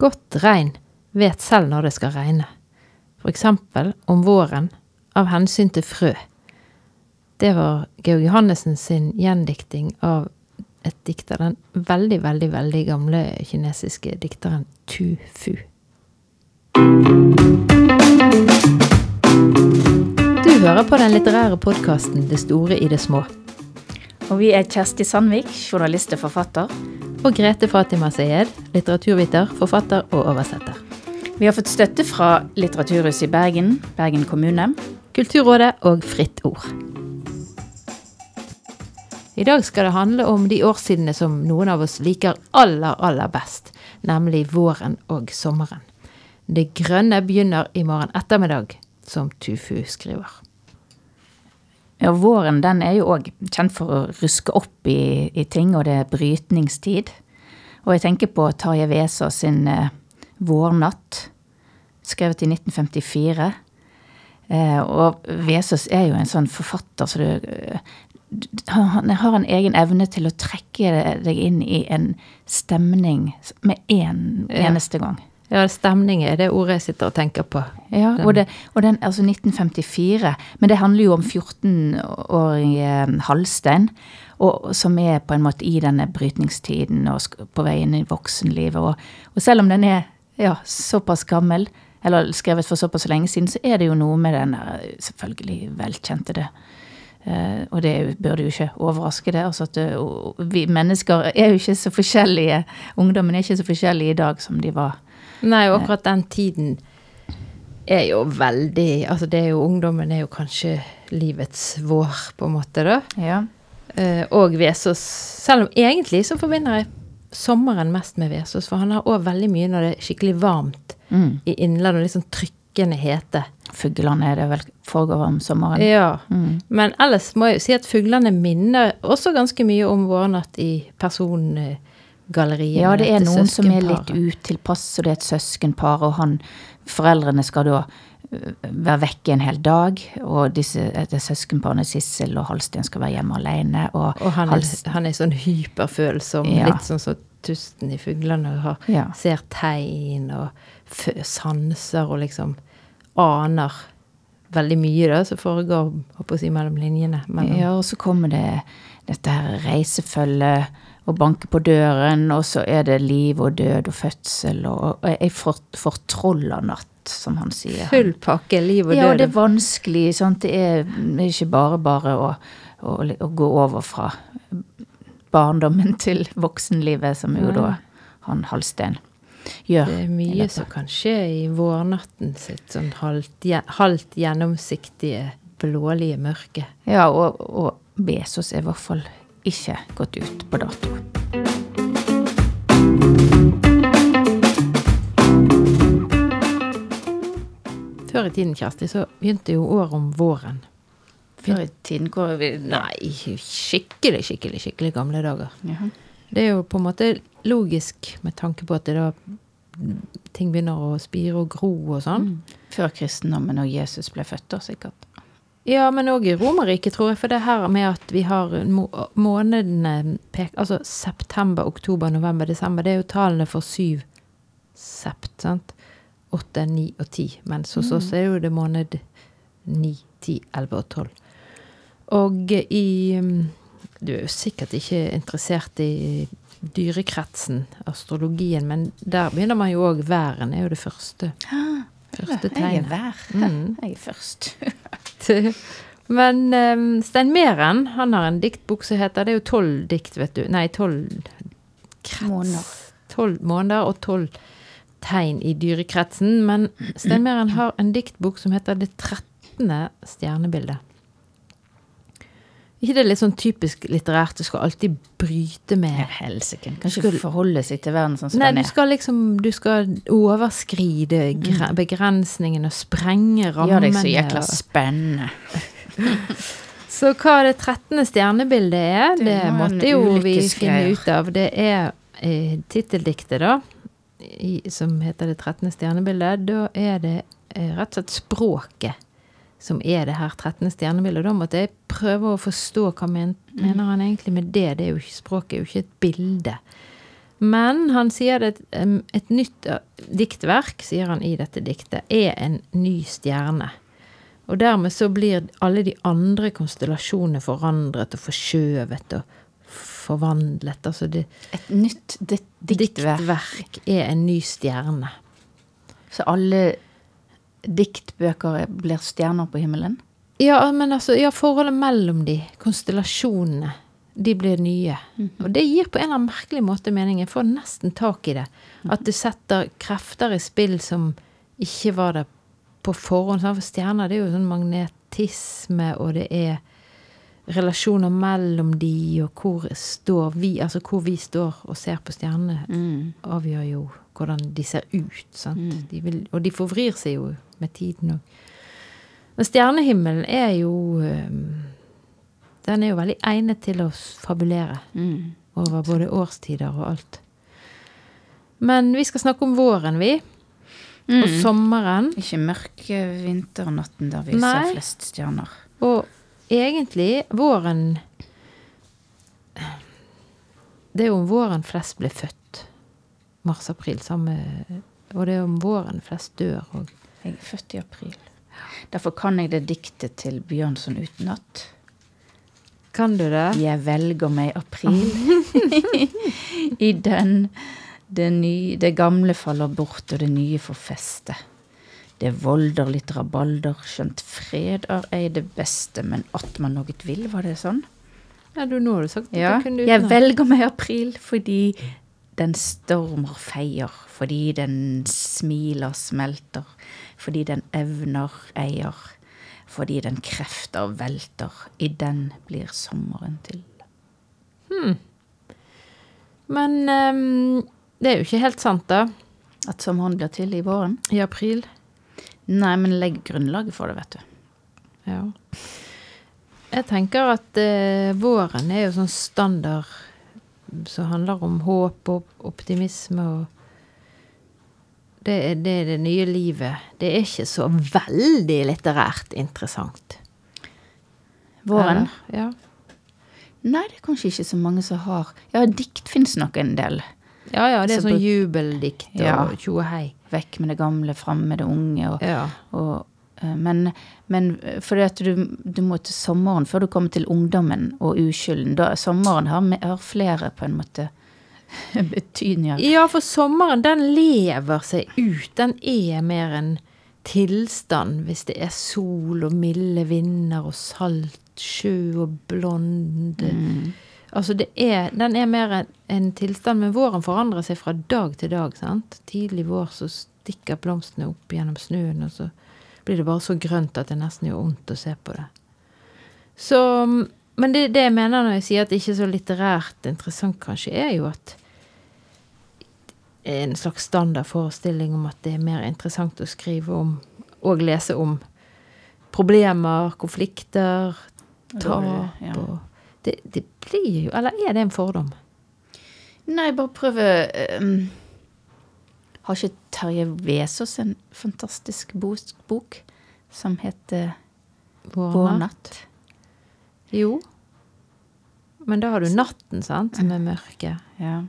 Godt regn vet selv når det skal regne. Eksempel om våren av hensyn til frø. Det var Georg Johannessen sin gjendikting av et dikt av den veldig, veldig, veldig gamle kinesiske dikteren Tu Fu. Du hører på den litterære podkasten Det store i det små. Og vi er Kjersti Sandvik, journalist og forfatter. Og Grete Fatima Sayed, litteraturviter, forfatter og oversetter. Vi har fått støtte fra Litteraturhuset i Bergen, Bergen kommune. Kulturrådet og Fritt Ord. I dag skal det handle om de årsidene som noen av oss liker aller, aller best, nemlig våren og sommeren. Det grønne begynner i morgen ettermiddag, som Tufu skriver. Ja, våren den er jo òg kjent for å ruske opp i, i, ting, og det er brytningstid. Og jeg tenker på Tarjei Vesaas sin eh, 'Vårnatt', skrevet i 1954. Eh, og Vesaas er jo en sånn forfatter så du, han har en egen evne til å trekke deg inn i en stemning med en eneste gang. Ja, stemning er det ordet jeg sitter og tenker på. Ja, og, det, og den, altså 1954. Men det handler jo om 14-årige Halstein, og, som er på en måte i denne brytningstiden og på vei inn i voksenlivet. Og, og selv om den er ja, såpass gammel, eller skrevet for såpass lenge siden, så er det jo noe med den selvfølgelig velkjente det Uh, og det burde jo ikke overraske det. altså at uh, Vi mennesker er jo ikke så forskjellige. Ungdommen er ikke så forskjellige i dag som de var. Nei, og akkurat den tiden er jo veldig Altså det er jo ungdommen er jo kanskje livets vår, på en måte, da. Ja. Uh, og Vesaas Selv om egentlig så forbinder jeg sommeren mest med Vesaas, for han har òg veldig mye når det er skikkelig varmt mm. i innlandet, og liksom trykkende hete. Fuglene er det vel foregår om sommeren. Ja. Mm. Men ellers må jeg jo si at fuglene minner også ganske mye om Vårnatt i persongalleriet. Ja, det er noen som er litt utilpass, og det er et søskenpar, og han Foreldrene skal da øh, være vekke en hel dag, og disse, det søskenparene Sissel og Halsten skal være hjemme alene. Og, og han, er, han, er, sånn hyperfølsom, ja. litt sånn som så tusten i fuglene, og ja. ser tegn og sanser og liksom aner veldig mye da, som foregår si, mellom linjene. Mellom. Ja, og så kommer det dette her reisefølget og banker på døren, og så er det liv og død og fødsel og, og ei fortrolla natt, som han sier. Full pakke liv og død. Ja, og det er vanskelig. Sant? Det er, det er ikke bare bare å, å, å, gå over fra barndommen til voksenlivet, som jo da han Halsten gjør. Det er mye som kan skje i vårnatten sitt sånn halvt, halvt gjennomsiktige, blålige mørke. Ja, og, og Besos er i hvert fall ikke gått ut på dato. Før i tiden, Kjersti, så begynte jo året om våren. Før i tiden hvor vi Nei, skikkelig, skikkelig, skikkelig gamle dager. Ja. Det er jo på en måte logisk med tanke på at det da ting begynner å spire og gro og sånn. Mm. Før kristendommen og Jesus ble født, da, sikkert. Ja, men òg i Romerriket, tror jeg. For det her med at vi har må månedene pek, Altså september, oktober, november, desember. Det er jo tallene for syv sept, sant. Åtte, ni og ti. Mens hos mm. oss er jo det måned ni, ti, elleve og tolv. Og i du er jo sikkert ikke interessert i dyrekretsen, astrologien, men der begynner man jo òg Væren er jo det første. Ah, første tegnet. Jeg er vær. Mm. Jeg er først. men um, Stein Meren han har en diktbok som heter Det er jo tolv dikt, vet du. Nei, tolv måneder. Tolv måneder og tolv tegn i dyrekretsen. Men Stein Meren har en diktbok som heter Det trettende stjernebildet ikke det er litt sånn typisk litterært? Du skal alltid bryte med ja, Helsike. Kan ikke forholde seg til verden sånn som nei, den er. Du skal liksom du skal overskride mm. begrensningene og sprenge rammene. Gjør deg så jækla spennende. så hva det trettende stjernebildet er, det, det måtte jo vi finne ut av. Det er eh, titteldiktet, da, i, som heter Det trettende stjernebildet. Da er det eh, rett og slett språket som er det her 13. stjernebildet. Da måtte jeg prøve å forstå hva men, mener han egentlig med det. det er jo ikke, språket er jo ikke et bilde. Men han sier at et nytt diktverk, sier han i dette diktet, er en ny stjerne. Og dermed så blir alle de andre konstellasjonene forandret og forskjøvet og forvandlet. Altså det, Et nytt diktverk. diktverk er en ny stjerne. Så alle diktbøker blir stjerner på himmelen? Ja, men altså, ja, forholdet mellom de, konstellasjonene, de blir nye. Og det gir på en eller annen merkelig måte mening. Jeg får nesten tak i det. At du setter krefter i spill som ikke var der på forhånd. For stjerner det er jo sånn magnetisme, og det er relasjoner mellom de, og hvor står vi, altså hvor vi står og ser på stjernene, Mm. avgjør jo hvordan de ser ut. Sant? De vil, og de forvrir seg jo med tiden òg. Men stjernehimmelen er jo Den er jo veldig egnet til å fabulere Mm. over både årstider og alt. Men vi skal snakke om våren, vi. Og Mm. sommeren. Ikke mørke vinternatten der vi Nei. ser flest stjerner. Og egentlig våren Det er jo om våren flest ble født. Mars-april. samme Og det er om våren flest dør òg. Jeg er født i april. Derfor kan jeg det diktet til Bjørnson utenat. Kan du det? Jeg velger meg april. I den det, nye, det gamle faller bort, og det nye får feste. Det volder litt rabalder, skjønt fred er ei det beste, men at man noe vil, var det sånn? Ja, du, nå har du sagt at Ja, jeg velger meg april fordi den stormer feier, fordi den smiler smelter, fordi den evner eier, fordi den krefter velter, i den blir sommeren til. Men um, det er jo ikke helt sant, da. At sommeren blir til i våren? I april. Nei, men legg grunnlaget for det, vet du. Ja. Jeg tenker at uh, våren er jo sånn standard som handler om håp og optimisme og det er, det er det nye livet. Det er ikke så veldig litterært interessant. Våren? Eller? Ja. Nei, det er kanskje ikke så mange som har Ja, dikt fins nok en del. ja ja, det er sånn jubeldikt og Ja. tjo hei. Vekk med det gamle, fram med det unge. Og, Ja. og, men men fordi at du, du må til sommeren før du kommer til ungdommen og uskylden. Da, sommeren har, har flere på en måte betydninger. Ja, for sommeren, den lever seg ut. Den er mer en tilstand hvis det er sol og milde vinder og salt sjø og blond Altså, det er, den er mer en, en tilstand, men våren forandrer seg fra dag til dag, sant? Tidlig vår så stikker blomstene opp gjennom snøen, og så blir det bare så grønt at det nesten gjør vondt å se på det. Så, men det, det jeg mener når jeg sier at det ikke er så litterært interessant, kanskje, er jo at en slags standardforestilling om at det er mer interessant å skrive om og lese om problemer, konflikter, tap Ja. og det, det blir jo Eller er det en fordom? Nei, bare prøve um, Har ikke Terje Vesaas en fantastisk bok som heter Vår natt Jo. Men da har du natten, sant, som er mørke. Ja.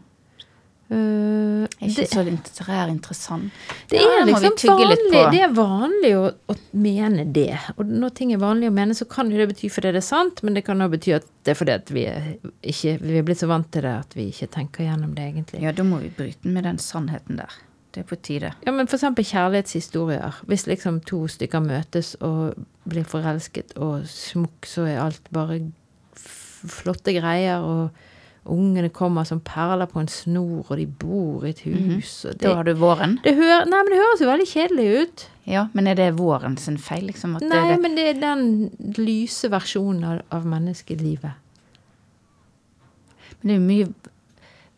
Uh, Er ikke det, så litterær interessant. det er ja, liksom vanlig, det er vanlig å, å mene det. Og når ting er vanlig å mene, så kan jo det bety fordi det er sant, men det kan òg bety at det er fordi at vi er, ikke, vi er blitt så vant til det at vi ikke tenker gjennom det, egentlig. Ja, da må vi bryte med den sannheten der. Det er på tide. Ja, men eksempel kjærlighetshistorier. Hvis liksom to stykker møtes og blir forelsket, og smukk, så er alt bare flotte greier, og ungene kommer som perler på en snor, og de bor i et hus, og det, Da har du våren. det, hører, nei, men det høres jo veldig kjedelig ut. Ja, men er det våren sin feil, liksom? Nei, det, det, men det er den lyse versjonen av, av menneskelivet. men det er jo mye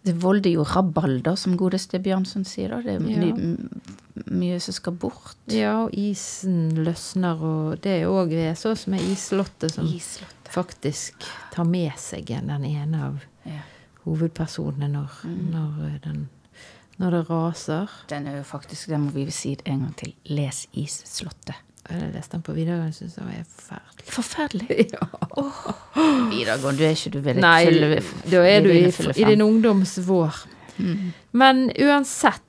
Det volder jo rabalder, som godeste Bjørnson sier. da. Det er Ja. mye, mye som skal bort. Ja, og isen løsner, og det er jo òg som er islottet som Islott. faktisk tar med seg den ene av Ja. hovedpersonene når, når, eh, den, når det raser. Den er jo faktisk, det må vi si en gang til. Les Isslottet. Jeg leste den på videregående, syntes den var forferdelig. Forferdelig. Ja. Videregående, du er ikke du veldig Nei, da er du i, i din ungdoms vår. Men uansett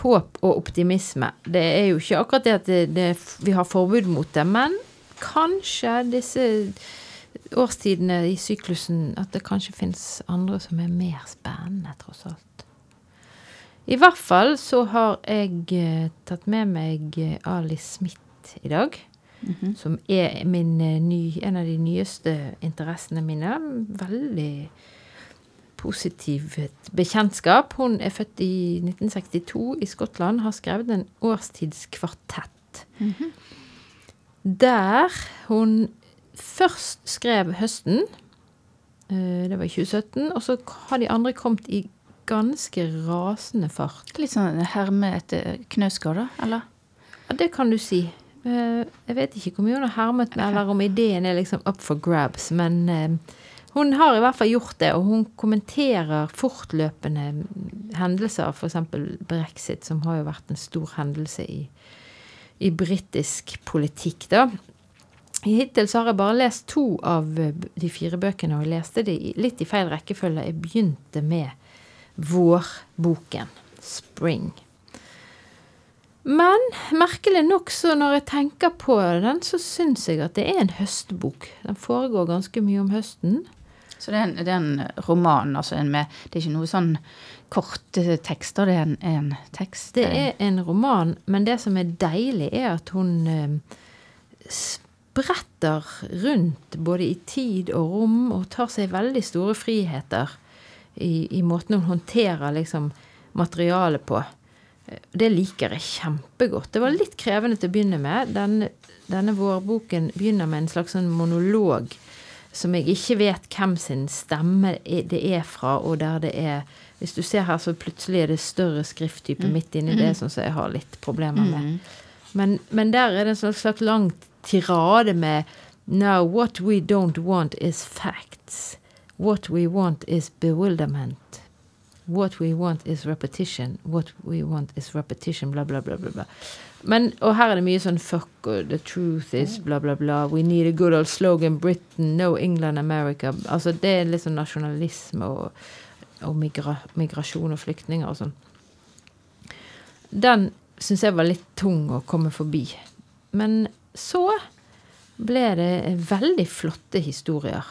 Håp og optimisme. Det er jo ikke akkurat det at det, det, vi har forbud mot det, men kanskje disse årstidene i syklusen At det kanskje finnes andre som er mer spennende, tross alt. I hvert fall så har jeg eh, tatt med meg eh, Ali Smith i dag. Som er min, eh, ny, en av de nyeste interessene mine. Veldig positivt bekjentskap. Hun er født i 1962 i Skottland, har skrevet en årstidskvartett. Der hun først skrev høsten, det var i 2017, og så har de andre kommet i ganske rasende fart. Litt sånn herme etter Knausgård, da? Eller? Ja, det kan du si. Eh, Jeg vet ikke hvor mye hun har hermet eller om ideen er liksom up for grabs, men eh, hun har i hvert fall gjort det, og hun kommenterer fortløpende hendelser, f.eks. brexit, som har jo vært en stor hendelse i, i britisk politikk, da. Hittil så har jeg bare lest to av de fire bøkene, og leste de litt i feil rekkefølge. Jeg begynte med vårboken, 'Spring'. Men merkelig nok, så når jeg tenker på den, så syns jeg at det er en høstbok. Den foregår ganske mye om høsten. Så det er en, det er en roman, altså en med Det er ikke noe sånn korte tekster, det er en, en tekst. Det er en roman, men det som er deilig, er at hun eh, spretter rundt både i tid og rom, og tar seg veldig store friheter i, i måten hun håndterer liksom materialet på. Eh, Det liker jeg kjempegodt. Det var litt krevende til å begynne med. Denne, denne vårboken begynner med en slags sånn monolog som jeg ikke vet hvem sin stemme det er fra, og der det er Hvis du ser her, så plutselig er det større skrifttype midt inni det, sånn som jeg har litt problemer med. Men, men der er det en slags lang tirade med Now what we don't want is facts. What we want is bewilderment. What we want is repetition. What we want is repetition. Bla, bla, bla, bla. bla. Men, og her er det mye sånn fuck, og the truth is bla, bla, bla. We need a good old slogan. Britain, no England, America. Altså, det er litt sånn nasjonalisme og, og migra migrasjon og flyktninger og sånn. Den syns jeg var litt tung å komme forbi. Men så ble det veldig flotte historier.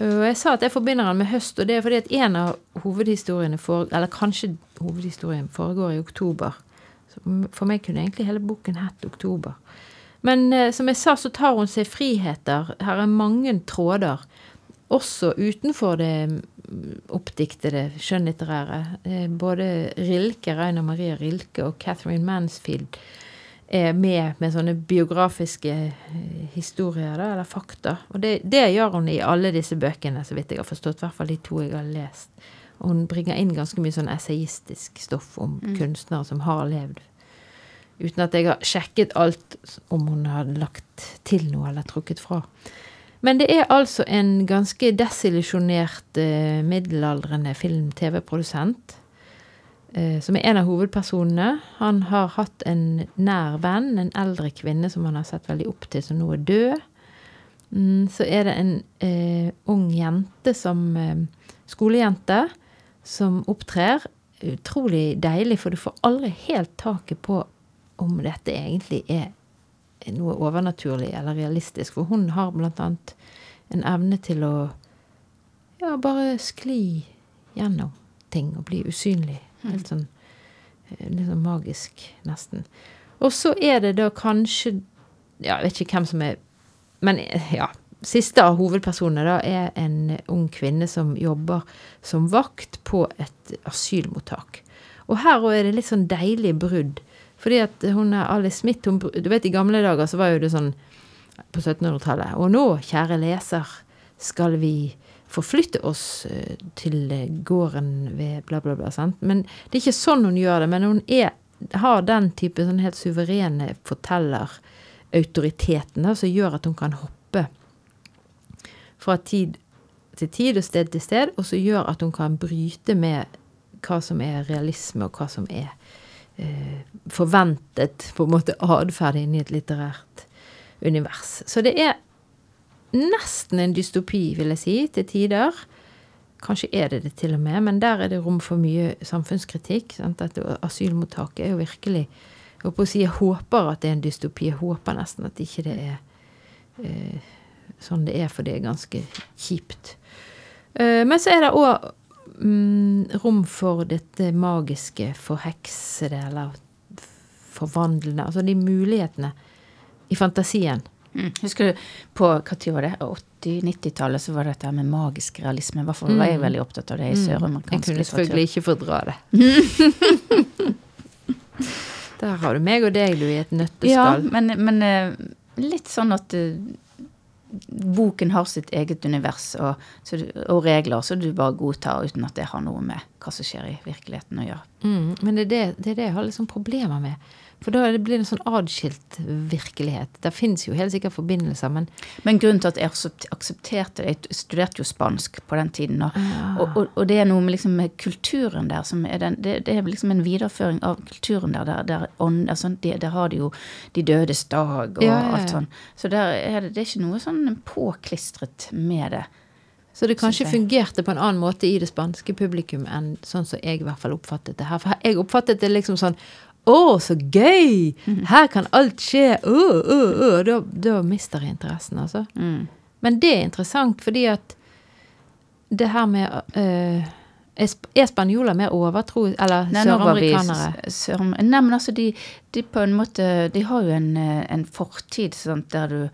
Og jeg sa at jeg forbinder den med høst, og det er fordi at en av hovedhistoriene for, Eller kanskje hovedhistorien foregår i oktober. Så for meg kunne egentlig hele boken hett 'Oktober'. Men eh, som jeg sa, så tar hun seg friheter. Her er mange tråder. Også utenfor det mm, oppdiktede skjønnlitterære. Eh, Både Rilke, Rainer Maria Rilke og Catherine Mansfield med med sånne biografiske eh, historier, da, eller fakta. Og det, det gjør hun i alle disse bøkene, så vidt jeg har forstått. I hvert fall de to jeg har lest. Og hun bringer inn ganske mye sånn essayistisk stoff om kunstnere som har levd. Uten at jeg har sjekket alt om hun har lagt til noe eller trukket fra. Men det er altså en ganske desillusjonert eh, middelaldrende film-TV-produsent som er en av hovedpersonene. Han har hatt en nær venn, en eldre kvinne som han har sett veldig opp til, som nå er død. Mm, så er det en eh, ung jente som eh, Skolejente som opptrer. Utrolig deilig, for du får aldri helt taket på om dette egentlig er noe overnaturlig eller realistisk. For hun har blant annet en evne til å ja, bare skli gjennom ting og bli usynlig. Helt sånn liksom litt sånn magisk, nesten. Og så er det da kanskje Ja, jeg vet ikke hvem som er Men eh, ja. Siste av hovedpersonene da er en ung kvinne som jobber som vakt på et asylmottak. Og her òg er det litt sånn deilig brudd. Fordi at hun er Alice Smith hun, Du vet, i gamle dager så var jo det sånn på 1700-tallet. Og nå, kjære leser, skal vi forflytte oss eh, til eh, gården ved bla, bla, bla. Sant? Men det er ikke sånn hun gjør det. Men hun er, har den type sånn helt suverene fortellerautoriteten som gjør at hun kan hoppe fra tid til tid og sted til sted, og som gjør at hun kan bryte med hva som er realisme, og hva som er eh, forventet på en måte atferd inni et litterært univers. Så det er nesten en dystopi, vil jeg si, til tider. Kanskje er det det til og med, men der er det rom for mye samfunnskritikk. Sant? Dette asylmottaket er jo virkelig Jeg å si jeg håper at det er en dystopi. Jeg håper nesten at ikke det er eh, sånn det er, for det er ganske kjipt. Eh, men så er det òg mm, rom for dette magiske, forheksede eller forvandlende. Altså de mulighetene i fantasien. Mm. Husker du på hva var det? 80-90-tallet så var det dette med magisk realisme. I hvert fall var jeg Mm. veldig opptatt av det i søramerikansk litteratur. Jeg kunne selvfølgelig ikke fordra det. Der har du meg og deg, du, i et Ja, men, men eh, litt sånn at uh, boken har sitt eget univers og, så du, og regler som du bare godtar uten at det har noe med hva som skjer i virkeligheten å gjøre. Mm, men det er det, det er det jeg har liksom problemer med. For da blir det en sånn adskilt virkelighet. Det fins jo helt sikkert forbindelser, men Men grunnen til at jeg aksept- aksepterte det Jeg studerte jo spansk på den tiden. Og, og, og, og det er noe med, liksom, med kulturen der som er den, det, det er liksom en videreføring av kulturen der. Der, der, ånd- altså, de, der har de jo De dødes dag og Ja, ja, ja. alt sånn. Så der er det, det er ikke noe sånn påklistret med det. Så det kanskje fungerte på en annen måte i det spanske publikum enn sånn som jeg i hvert fall oppfattet det her. For jeg oppfattet det liksom sånn Å, så gøy! Her kan alt skje! Uh, uh, uh. Da, da mister jeg interessen, altså. Mm. Men det er interessant, fordi at det her med øh, Er sp- er spanjoler mer overtro Eller søramerikanere? Nei, men altså, de, de på en måte De har jo en, eh, en fortid sant, der du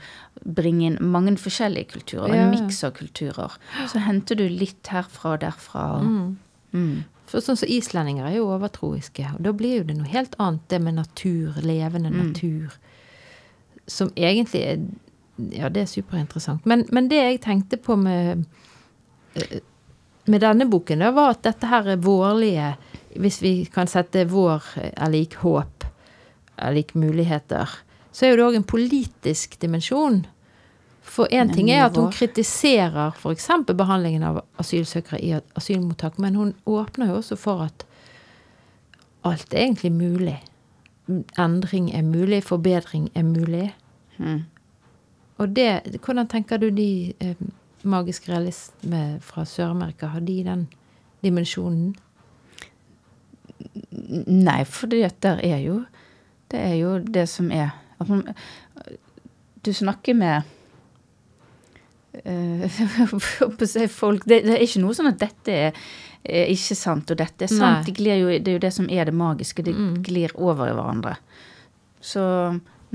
bringer inn mange forskjellige kulturer. Ja, En miks av kulturer. Så henter du litt herfra og derfra. Og, Mm. mm. For sånn som Islendinger er jo overtroiske. Og da blir jo det noe helt annet, det med natur, levende Mm. natur. Som egentlig er Ja, det er superinteressant. Men, men det jeg tenkte på med eh, med denne boken, da, var at dette her er vårlige Hvis vi kan sette vår er lik håp, er lik muligheter, så er jo det òg en politisk dimensjon. For én En ting er at hun kritiserer f.eks. behandlingen av asylsøkere i asylmottak, men hun åpner jo også for at alt er egentlig mulig. Endring er mulig, forbedring er mulig. Mm. Og det, hvordan tenker du de eh, magiske realistene fra Sør-Amerika, har de den dimensjonen? Nei, for det der er jo Det er jo det som er man, Du snakker med eh, jeg holdt på å si folk det, det er ikke noe sånn at dette er, er ikke sant, og dette er sant. De glir jo, det er jo det som er det magiske. De Mm. glir over i hverandre. Så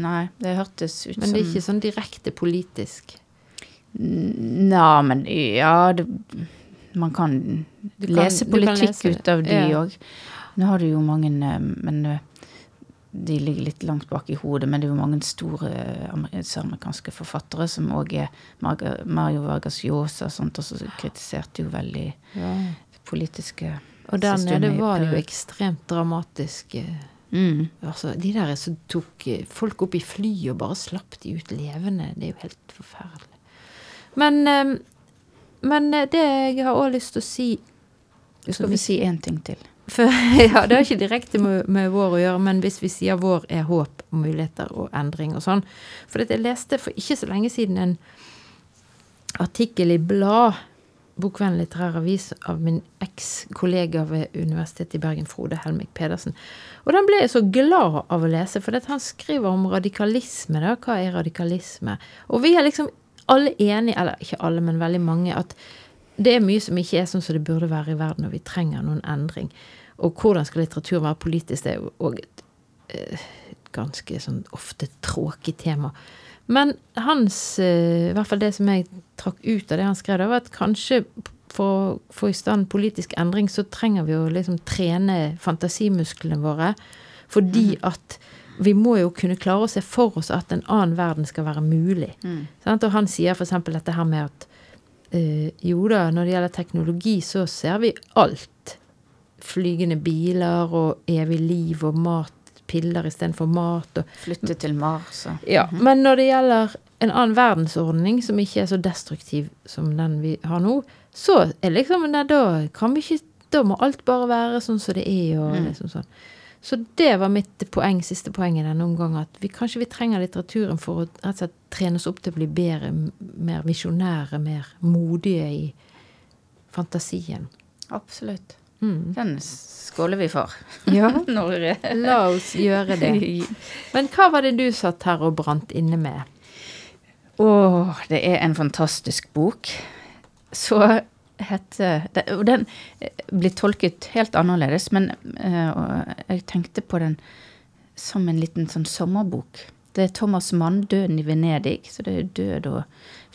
nei, det hørtes ut som Men det er ikke sånn direkte politisk. Nja, men ja det, Man kan, kan- lese politikk kan lese ut av de Ja. Nå har du jo mange eh, Men eh, de ligger litt langt bak i hodet. Men det er jo mange store amerikanske forfattere som òg er Mario Vargas Llosa og sånt, og så kritiserte jo veldig det politiske Og der nede var det jo ekstremt dramatisk. eh, Mm. Altså, de der som tok eh, folk opp i fly og bare slapp de ut levende, det er jo helt forferdelig. Men, eh, men det jeg har òg lyst til å si Du skal få si én ting til. For, ja, det har ikke direkte med, med vår å gjøre, men hvis vi sier vår er håp og muligheter og endring og sånn. For jeg leste for ikke så lenge siden en artikkel i Blad, Bokvenn litterær avis, av min eks-kollega ved Universitetet i Bergen, Frode Helmik Pedersen. Og den ble jeg så glad av å lese, for han skriver om radikalisme. Da. Hva er radikalisme? Og vi er liksom alle enige, eller ikke alle, men veldig mange, at det er mye som ikke er sånn som det burde være i verden, og vi trenger noen endring. Og hvordan skal litteratur være politisk, det er jo òg et et ganske sånn ofte tråkig tema. Men hans, eh, i hvert fall det som jeg trakk ut av det han skrev, det var at kanskje for å få i stand politisk endring, så trenger vi å liksom trene fantasimusklene våre. Fordi at vi må jo kunne klare å se for oss at en annen verden skal være mulig. Sant? Og han sier f.eks. dette her med at eh, jo da, når det gjelder teknologi, så ser vi alt. Flygende biler og evig liv og mat, piller istedenfor mat. og Flytte til Mars og ja, Men når det gjelder en annen verdensordning som ikke er så destruktiv som den vi har nå, så er liksom nei, da kan vi ikke Da må alt bare være sånn som det er. og liksom sånn. Så det var mitt poeng, siste poeng i denne omgang, at vi kanskje vi trenger litteraturen for å rett og slett trene oss opp til å bli bedre, mer visjonære, mer modige i fantasien. Absolutt. Mm. Den skåler vi for. Ja, Når eh, la oss gjøre det. Men hva var det du satt her og brant inne med? Å, det er en fantastisk bok. Så heter det, Og den eh, blir tolket helt annerledes, men eh, jeg tenkte på den som en liten sånn sommerbok. Det er Thomas Mann, 'Døden i Venedig'. Så det er død og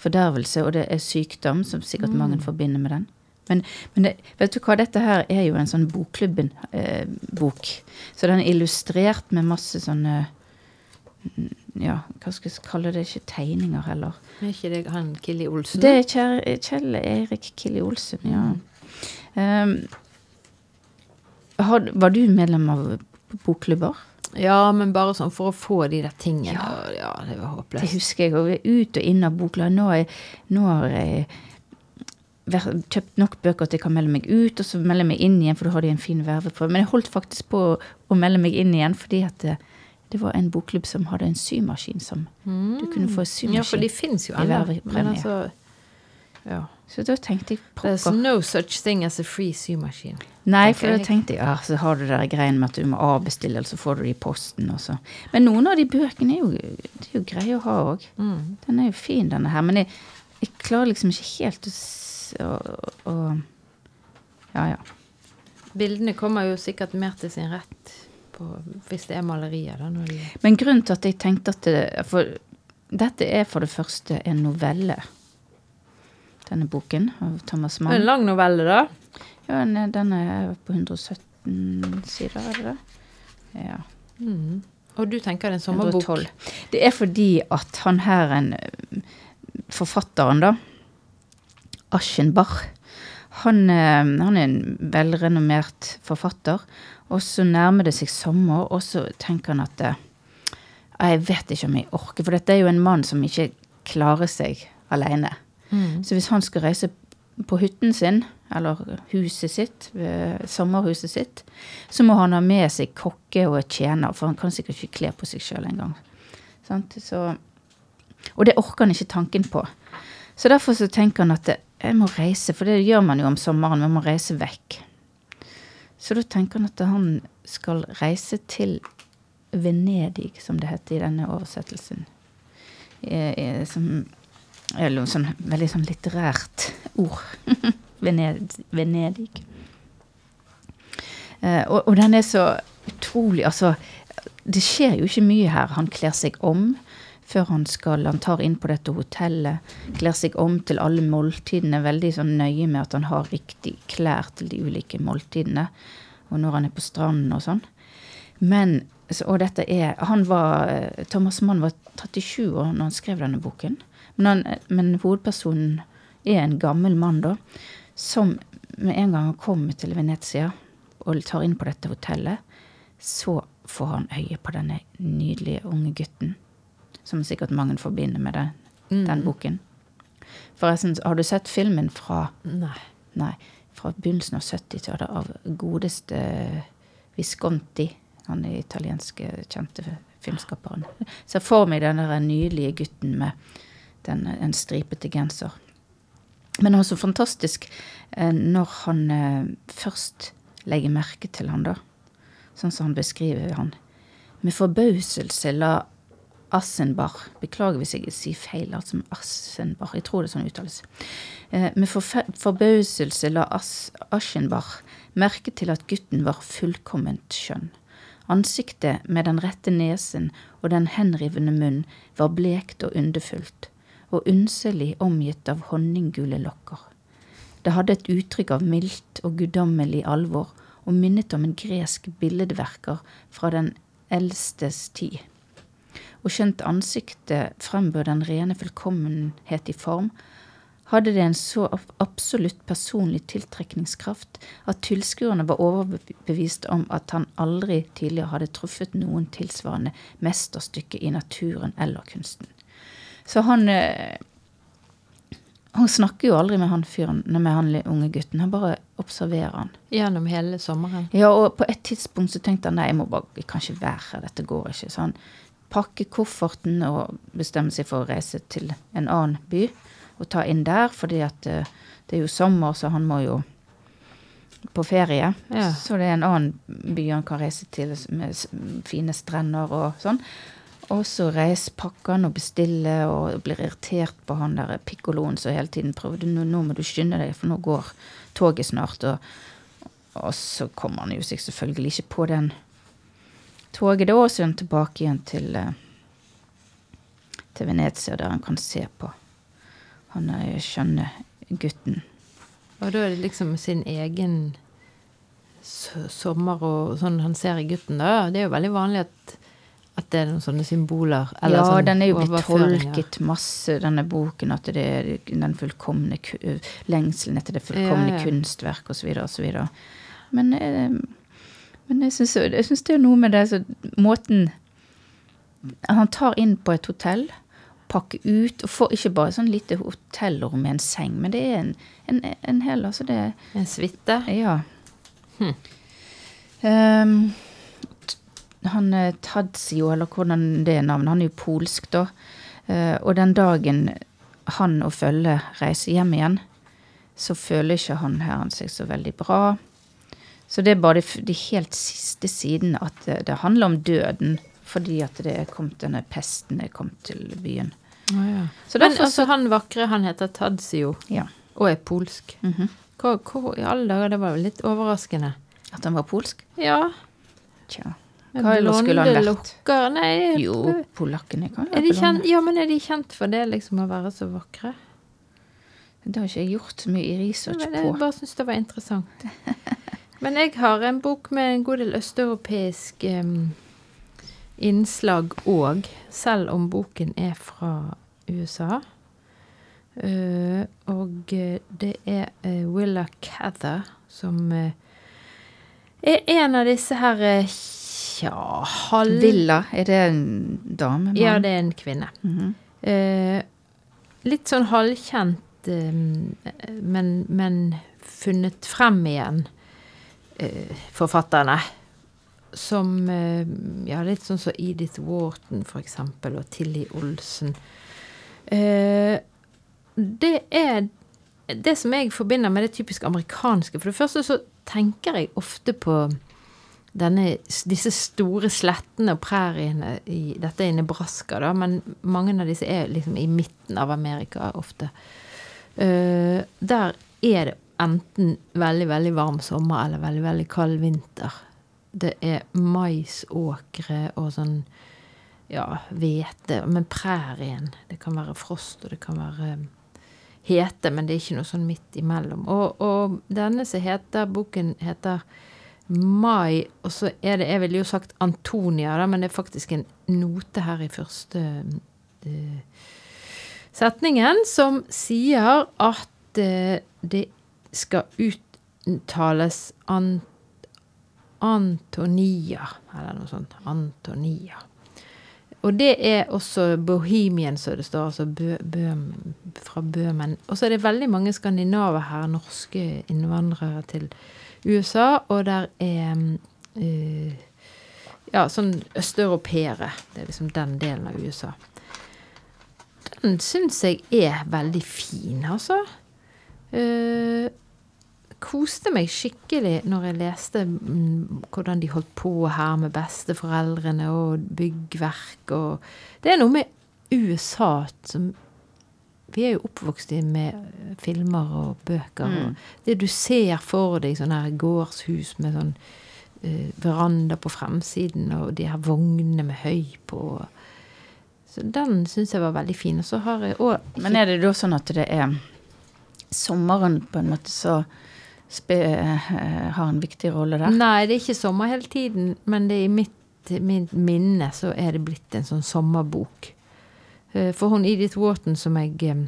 fordervelse, og det er sykdom, som sikkert mange forbinder med den. Men, men det, vet du hva, dette her er jo en sånn Bokklubben-bok. så den er illustrert med masse sånne mm, Ja, hva skal jeg kalle det? Ikke tegninger heller. Er ikke det han Killi Olsen? Det er Kjell, Kjell Erik Killi Olsen, ja. Um, had, var du medlem av bokklubber? Ja, men bare sånn for å få de der tingene. Ja, Ja, det var håpløst. Det husker jeg. Og ut og inn av bokklubber. Nå, nå har jeg kjøpt nok bøker at jeg kan melde meg ut, og så melde meg inn igjen, for da har de en fin verveprøve. Men jeg holdt faktisk på å melde meg inn igjen, fordi at det, var en bokklubb som hadde en symaskin som Du kunne få symaskin. Ja, for de fins jo ennå. altså Ja. Så da tenkte jeg There's no such thing as a free symaskin. Nei, for da tenkte jeg ja, så har du der greien med at du må avbestille, og så får du det i posten. Og så. Men noen av de bøkene er jo, de er jo greie å ha òg. Mm. Den er jo fin, denne her. Men jeg, jeg klarer liksom ikke helt å, å Ja, ja. Bildene kommer jo sikkert mer til sin rett på, hvis det er malerier. da. De, Men grunnen til at jeg tenkte at det, For dette er for det første en novelle. Denne boken av Thomas er en lang novelle, da. Ja, den er- er på 117 sider, er det det? Ja. Mm. Og du tenker det er en sommerbok? 112. Det er fordi at han her, en eh, forfatteren, da, Aschenbach, han, eh, han er en velrenommert forfatter. Og så nærmer det seg sommer, og så tenker han at eh, Jeg vet ikke om jeg orker, for dette er jo en mann som ikke klarer seg alene. Mm. Så hvis han skal reise på hytten sin, eller huset sitt, eh, sommerhuset sitt, så må han ha med seg kokke og tjener, for han kan sikkert ikke kle på seg sjøl engang. Og det orker han ikke tanken på. Så derfor så tenker han at det, jeg må reise, for det gjør man jo om sommeren, man må reise vekk. Så da tenker han at han skal reise til Venedig, som det heter i denne oversettelsen. Som eller sånn veldig sånn litterært ord. Vened, Venedig. Eh, og, og den er så utrolig Altså, det skjer jo ikke mye her. Han kler seg om før han skal Han tar inn på dette hotellet. Kler seg om til alle måltidene. Veldig sånn nøye med at han har riktig klær til de ulike måltidene. Og når han er på stranden og sånn. Men Og dette er Han var Thomas Mann var 37 år når han skrev denne boken. Men, han, men hovedpersonen er en gammel mann, da, som med en gang han kommer til Venezia og tar inn på dette hotellet, så får han øye på denne nydelige unge gutten. Som sikkert mange forbinder med den, den boken. Forresten, har du sett filmen fra Nei. Nei, fra begynnelsen av 70-tallet av godeste Visconti. Han er italienske kjente filmskaperen. Ser for meg den der nydelige gutten med den, en stripete genser. Men også fantastisk eh, når han eh, først legger merke til han, da. Sånn som han beskriver han. Med forbauselse la Assenbach Beklager hvis jeg sier feil, altså Assenbach. Jeg tror det er sånn uttales. Eh, med forbauselse la As Aschenbach merke til at gutten var fullkomment skjønn. Ansiktet med den rette nesen og den henrivende munn var blekt og underfullt, og unnselig omgitt av honninggule lokker. Det hadde et uttrykk av mildt og guddommelig alvor, og minnet om en gresk billedverker fra den eldstes tid. Og skjønt ansiktet frembød den rene fullkommenhet i form, hadde det en så absolutt personlig tiltrekningskraft at tilskuerne var overbevist om at han aldri tidligere hadde truffet noen tilsvarende mesterstykke i naturen eller kunsten. Så han eh, Han snakker jo aldri med han fyren, med han unge gutten. Han bare observerer han. Gjennom hele sommeren. Ja, og på et tidspunkt så tenkte han nei, jeg må bare, jeg kan ikke være her, dette går ikke. Så han pakker kofferten og bestemme seg for å reise til en annen by og ta inn der, fordi at eh, det er jo sommer, så han må jo på ferie. Ja. Så det er en annen by han kan reise til med fine strender og sånn. Og så reiser pakkene han og bestiller og blir irritert på han der pikkoloen som hele tiden prøver nå, nå må du skynde deg, for nå går toget snart. Og, og så kommer han jo seg selvfølgelig ikke på den toget er han tilbake igjen til, eh, til Venezia, der han kan se på han er skjønne gutten. Og da er det liksom sin egen sommer og sånn han ser i gutten, da. Det er jo veldig vanlig at, at det er noen sånne symboler. eller ja, sånn den er jo blitt tolket masse, denne boken, at det er den fullkomne lengselen etter det fullkomne Ja, ja. kunstverk osv. osv. Men, eh, men jeg syns det er noe med det så måten Han tar inn på et hotell, pakker ut, og får ikke bare sånn lite hotellrom med en seng, men det er en, en, en hel altså det En suite. Ja. Hm. Um, han eh, Tadzio, eller hvordan det er navnet, han er jo polsk, da. Uh, og den dagen han og følget reiser hjem igjen, så føler ikke han herren seg så veldig bra. Så det er bare de, de helt siste sidene at det, det handler om døden, fordi at det er kommet denne pesten er kommet til byen. Oh, ja. Så Men altså, han vakre, han heter Tadzio Ja. og er polsk. mhm. Hvor, hvor i alle dager, det var jo litt overraskende. At han var polsk? Ja. Tja. Hva ellers skulle han vært? lokker. Nei, Jo, polakkene kan være blonde. ja, men er de kjent for det, liksom, å være så vakre? Det har ikke jeg gjort så mye research Men på. jeg bare syns det var interessant. Men jeg har en bok med en god del østeuropeisk um, innslag òg, selv om boken er fra USA. Uh, og eh, det er uh, Willa Cather som uh, er en av disse her uh, Tja, halv... Villa, er det en dame? mann? Ja, det er en kvinne. Mhm. Eh, litt sånn halvkjent, men, men funnet frem igjen, forfatterne. Som eh, Ja, litt sånn som Edith Wharton, for eksempel, og Tilly Olsen. Eh, det er det som jeg forbinder med det typisk amerikanske. For det første så tenker jeg ofte på denne, disse store slettene og præriene i, Dette er i Nebraska, da, men mange av disse er liksom i midten av Amerika ofte. Uh, der er det enten veldig, veldig varm sommer eller veldig, veldig kald vinter. Det er maisåkre og sånn ja, hvete. Men prærien Det kan være frost, og det kan være hete, men det er ikke noe sånn midt imellom. Og, og denne som heter Boken heter Mai, og så er det Jeg ville jo sagt Antonia, da, men det er faktisk en note her i første uh, setningen som sier at uh, det skal uttales an, Antonia, eller noe sånt. Antonia. Og det er også Bohemian, som det står, altså Bø, bø, fra Bøhmen. Og så er det veldig mange skandinaver her, norske innvandrere til USA, og der er eh, ja, sånn østeuropeere. Det er liksom den delen av USA. Den syns jeg er veldig fin, altså. Eh, koste meg skikkelig når jeg leste mm, hvordan de holdt på her med besteforeldrene og byggverk og Det er noe med USA som Vi er jo oppvokst med filmer og bøker. Mm. Og det du ser for deg sånne her gårdshus med sånn uh, veranda på fremsiden og de her vognene med høy på. Så den syns jeg var veldig fin. Og så har jeg òg Men er det da sånn at det er sommeren på en måte så har en viktig rolle der? Nei, det er ikke sommer hele tiden, men det er i mitt, mitt minne så er det blitt en sånn sommerbok. Eh, For hun Edith Wharton som jeg eh,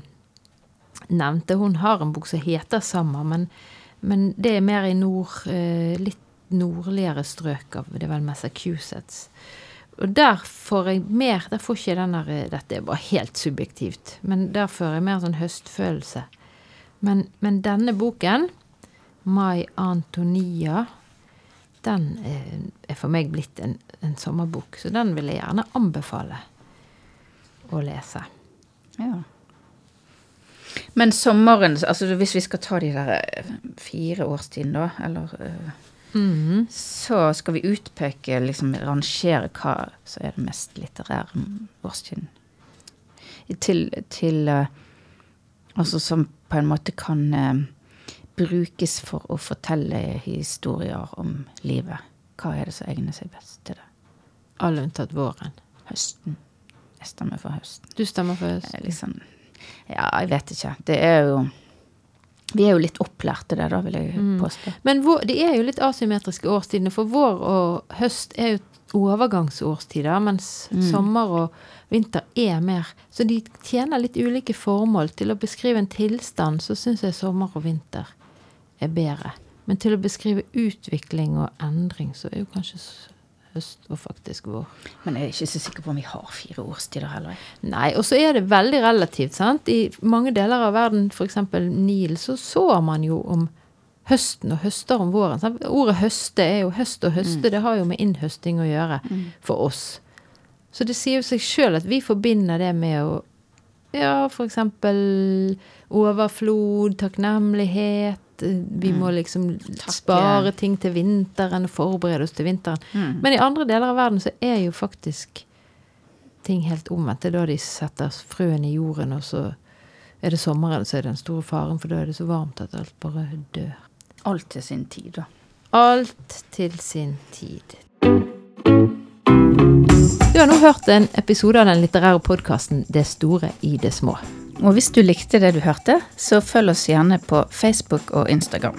nevnte, hun har en bok som heter Sammer, men, men det er mer i nord, eh, litt nordligere strøk av det er vel Massachusetts. Og der får jeg mer Der får ikke den der eh, Dette er bare helt subjektivt, men der får jeg mer sånn høstfølelse. Men, men denne boken, Mai Antonia, den er for meg blitt en, en sommerbok. Så den vil jeg gjerne anbefale å lese. Ja. Men sommeren, altså hvis vi skal ta de der eh, fire årstidene, da, eller Mm. Så skal vi utpeke, liksom rangere hva som er det mest litterære årstiden. Til, til eh, Altså som på en måte kan brukes for å fortelle historier om livet. Hva er det som egner seg best til det? Alle unntatt våren. Høsten. Jeg stemmer for høsten. Du stemmer for høsten? Liksom, ja, jeg vet ikke. Det er jo Vi er jo litt opplært til det, da, vil jeg påstå. Men vår, det er jo litt asymmetriske årstidene, for vår og høst er jo overgangsårstider, mens sommer og vinter er mer. Så de tjener litt ulike formål. Til å beskrive en tilstand, så syns jeg sommer og vinter er bedre. Men til å beskrive utvikling og endring, så er jo kanskje høst og faktisk vår. Men jeg er ikke så sikker på om vi har fire årstider heller. Nei, og så er det veldig relativt, sant. I mange deler av verden, f.eks. Nil, så sår man jo om høsten og høster om våren. Sant? Ordet høste er jo høst og høste, det har jo med innhøsting å gjøre for oss. Så det sier jo seg sjøl at vi forbinder det med å ja, f.eks. overflod, takknemlighet. Vi må liksom spare ting til vinteren og forberede oss til vinteren. Men i andre deler av verden så er jo faktisk ting helt omvendt. Det er da de setter frøene i jorden, og så er det sommeren, så er det den store faren, for da er det så varmt at alt bare dør. Alt til sin tid, da. Alt til sin tid. Du har nå hørt en episode av den litterære podkasten 'Det store i det små'. Og hvis du likte det du hørte, så følg oss gjerne på Facebook og Instagram.